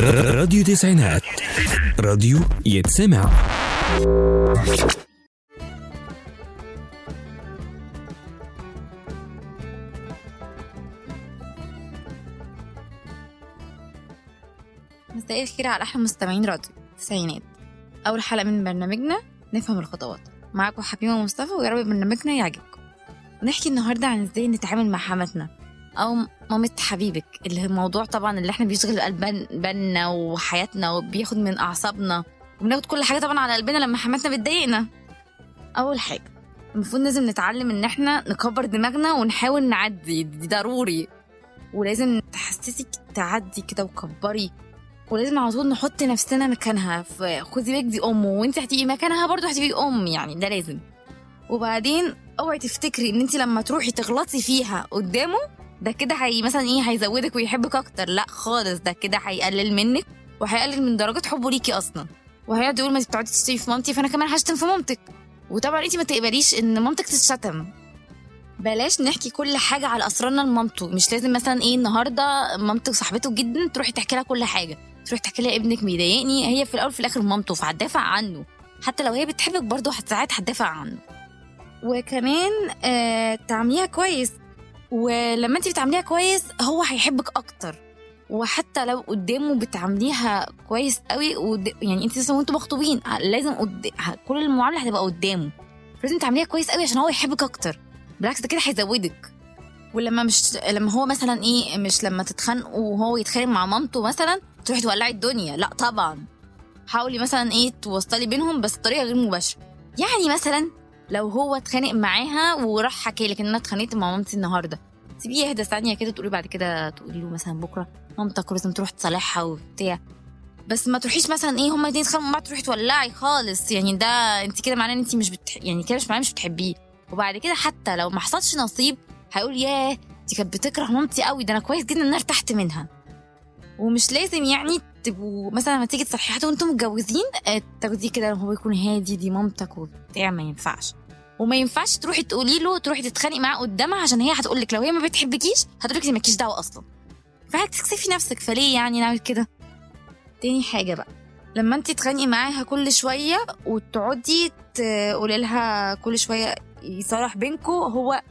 راديو تسعينات. راديو يتسمع. مساء الخير على أحلى مستمعين راديو تسعينات. أول حلقة من برنامجنا نفهم الخطوات. معاكم حبيبة مصطفى ويا رب برنامجنا يعجبكم. ونحكي النهارده عن إزاي نتعامل مع حماتنا. أو مامة حبيبك اللي هي الموضوع طبعا اللي إحنا بيشغل قلبنا وحياتنا وبياخد من أعصابنا وبناخد كل حاجة طبعا على قلبنا لما حماتنا بتضايقنا. أول حاجة المفروض لازم نتعلم إن إحنا نكبر دماغنا ونحاول نعدي دي ضروري. ولازم تحسسك تعدي كده وكبري. ولازم على طول نحط نفسنا مكانها فخدي بالك دي أم وأنت هتبقي مكانها برضه هتبقي أم يعني ده لازم. وبعدين اوعي تفتكري إن انت لما تروحي تغلطي فيها قدامه ده كده هي مثلا إيه هيزودك ويحبك أكتر. لا خالص ده كده هيقلل منك وهيقلل من درجات حبه ليكي أصلا. وهيقعد يقول ما انت بتقعدي تشتمي في مامتي فأنا كمان هشتم في مامتك. وطبعا انت ما تقبليش إن مامتك تتشتم. بلاش نحكي كل حاجة على أسرارنا لمامته. مش لازم مثلا إيه النهارده مامتك صاحبته جدا تروحي تحكي لها كل حاجة. تروح تحكي لها ابنك بيضايقني هي في الأول في الآخر مامته فهتدافع عنه. حتى لو هي بتحبك برضه ساعات هتدافع عنه. وكمان آه تعامليها كويس. ولما انت بتعامليها كويس هو هيحبك أكتر. وحتى لو قدامه بتعامليها كويس قوي ود... يعني انت لسه وانتوا مخطوبين لازم قد... كل المعاملة هتبقى قدامه. لازم تعمليها كويس قوي عشان هو يحبك أكتر. بالعكس ده كده هيزودك. ولما مش لما هو مثلا إيه مش لما تتخانقوا وهو يتخانق مع مامته مثلا تروحي تولعي الدنيا. لا طبعا. حاولي مثلا إيه توصلي بينهم بس بطريقة غير مباشرة. يعني مثلا لو هو اتخانق معاها وراح حكى لك إن أنا اتخانقت مع مامتي النهارده. سيبيه يهدى ثانية كده تقولي بعد كده تقولي له مثلا بكرة مامتك لازم تروح تصالحها وبتاع. بس ما تروحيش مثلا إيه هما الاتنين اتخانقوا مع بعض تروحي تولعي خالص. يعني ده أنت كده معناه إن أنت مش بتح... يعني كده مش معناه مش بتحبيه. وبعد كده حتى لو ما حصلش نصيب هيقول ياه دي كانت بتكره مامتي قوي ده أنا كويس جدا إن أنا ارتحت منها. ومش لازم يعني تبقوا مثلا لما تيجي تصلحي حتى وأنتم متجوزين تاخديه كده هو يكون هادي دي مامتك وبتاع ما ينفعش. وما ينفعش تروحي تقولي له تروحي تتخانقي معاه قدامها عشان هي هتقول لك لو هي ما بتحبكيش هتقول لك مالكيش دعوة أصلا. فهتكسفي نفسك فليه يعني نعمل كده؟ تاني حاجة بقى لما انت تتخانقي معاها كل شوية وتقعدي تقولي لها كل شوية يصالح بينكم هو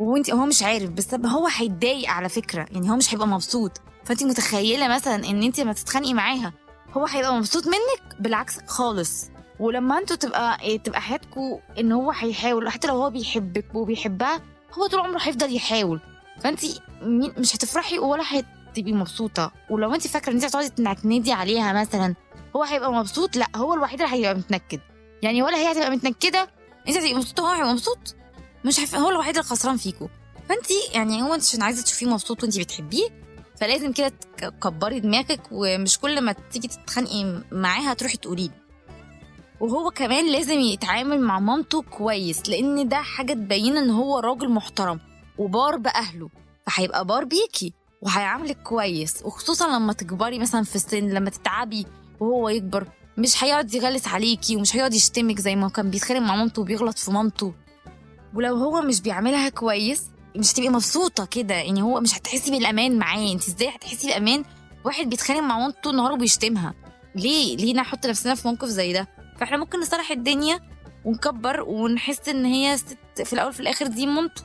وهو انت هو مش عارف بس هو هيتضايق على فكرة يعني هو مش هيبقى مبسوط. فانت متخيلة مثلا ان انت لما تتخانقي معاها هو هيبقى مبسوط منك؟ بالعكس خالص. ولما أنتوا تبقى تبقى حياتكم ان هو هيحاول حتى لو هو بيحبك وبيحبها هو طول عمره هيفضل يحاول. فانت مش هتفرحي ولا هتبقي مبسوطة. ولو انت فاكرة ان انت هتقعدي تنكدي عليها مثلا هو هيبقى مبسوط؟ لا هو الوحيد اللي هيبقى متنكد. يعني ولا هي هتبقى متنكدة انت هتبقي مبسوطة هو هيبقى مبسوط؟ مش هف... هو الوحيد الخسران فيكم فانت يعني هو انت عشان عايزة تشوفيه مبسوط وانت بتحبيه فلازم كده تكبري دماغك ومش كل ما تيجي تتخانقي معاها تروحي تقولي وهو كمان لازم يتعامل مع مامته كويس لأن ده حاجة تبين إن هو راجل محترم وبار بأهله فهيبقى بار بيكي وهيعاملك كويس وخصوصا لما تكبري مثلا في السن لما تتعبي وهو يكبر مش هيقعد يغلس عليكي ومش هيقعد يشتمك زي ما كان بيتخانق مع مامته وبيغلط في مامته. ولو هو مش بيعملها كويس مش هتبقي مبسوطة كده يعني هو مش هتحسي بالأمان معاه. انت إزاي هتحسي بأمان واحد بيتخانق مع مامته النهار وبيشتمها ليه؟ ليه نحط نفسنا في موقف زي ده؟ فاحنا ممكن نصلح الدنيا ونكبر ونحس إن هي ست في الأول في الآخر دي مامته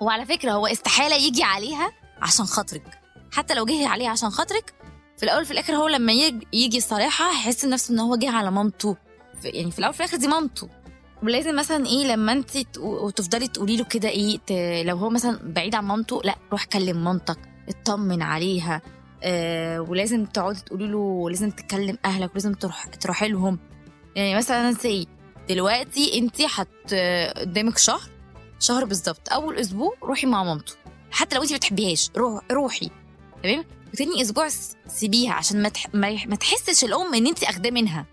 وعلى فكرة هو استحالة يجي عليها عشان خاطرك. حتى لو جه عليها عشان خاطرك في الأول في الآخر هو لما يجي يصالحها هيحس نفسه إن هو جه على مامته يعني في الأول في الآخر دي مامته ولازم مثلا إيه لما أنت تفضلي تقولي له كده إيه لو هو مثلا بعيد عن مامته لأ روح كلم مامتك اطمن عليها. آه ولازم تقعدي تقولي له لازم تكلم أهلك ولازم تروح تروحي لهم. يعني مثلا سي دلوقتي أنت حت قدامك شهر شهر بالظبط أول أسبوع روحي مع مامته. حتى لو أنت ما بتحبيهاش روح روحي. تمام؟ وتاني أسبوع سيبيها عشان ما, تح... ما تحسش الأم إن أنت أخداه منها.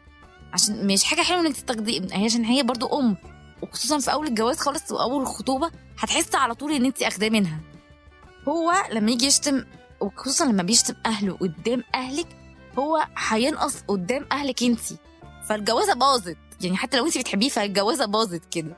عشان مش حاجة حلوة إن أنت تاخدي عشان هي برضو أم. وخصوصا في أول الجواز خالص وأول الخطوبة هتحس على طول إن أنت أخداه منها. هو لما يجي يشتم وخصوصا لما بيشتم أهله قدام أهلك هو هينقص قدام أهلك أنت. فالجوازة باظت. يعني حتى لو انت بتحبيه فالجوازة باظت كده.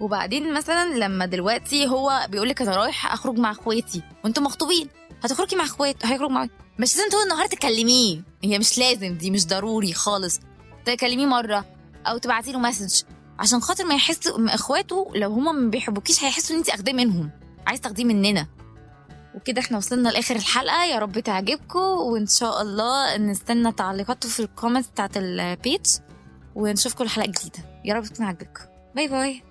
وبعدين مثلا لما دلوقتي هو بيقول لك أنا رايح أخرج مع أخواتي وأنتم مخطوبين. هتخرجي مع أخوات هيخرج مع مش لازم طول النهار تكلميه. هي مش لازم دي مش ضروري خالص. تكلميه مرة أو تبعتي له message. عشان خاطر ما يحس أخواته لو هما ما بيحبوكيش هيحسوا إن انت أخداه منهم. عايز تاخديه مننا. وكده إحنا وصلنا لآخر الحلقة. يا رب تعجبكم وإن شاء الله نستنى تعليقاتكم في ال comments بتاعت ال page ونشوفكم الحلقة الجديده يا رب تكون عجبتكم bye bye.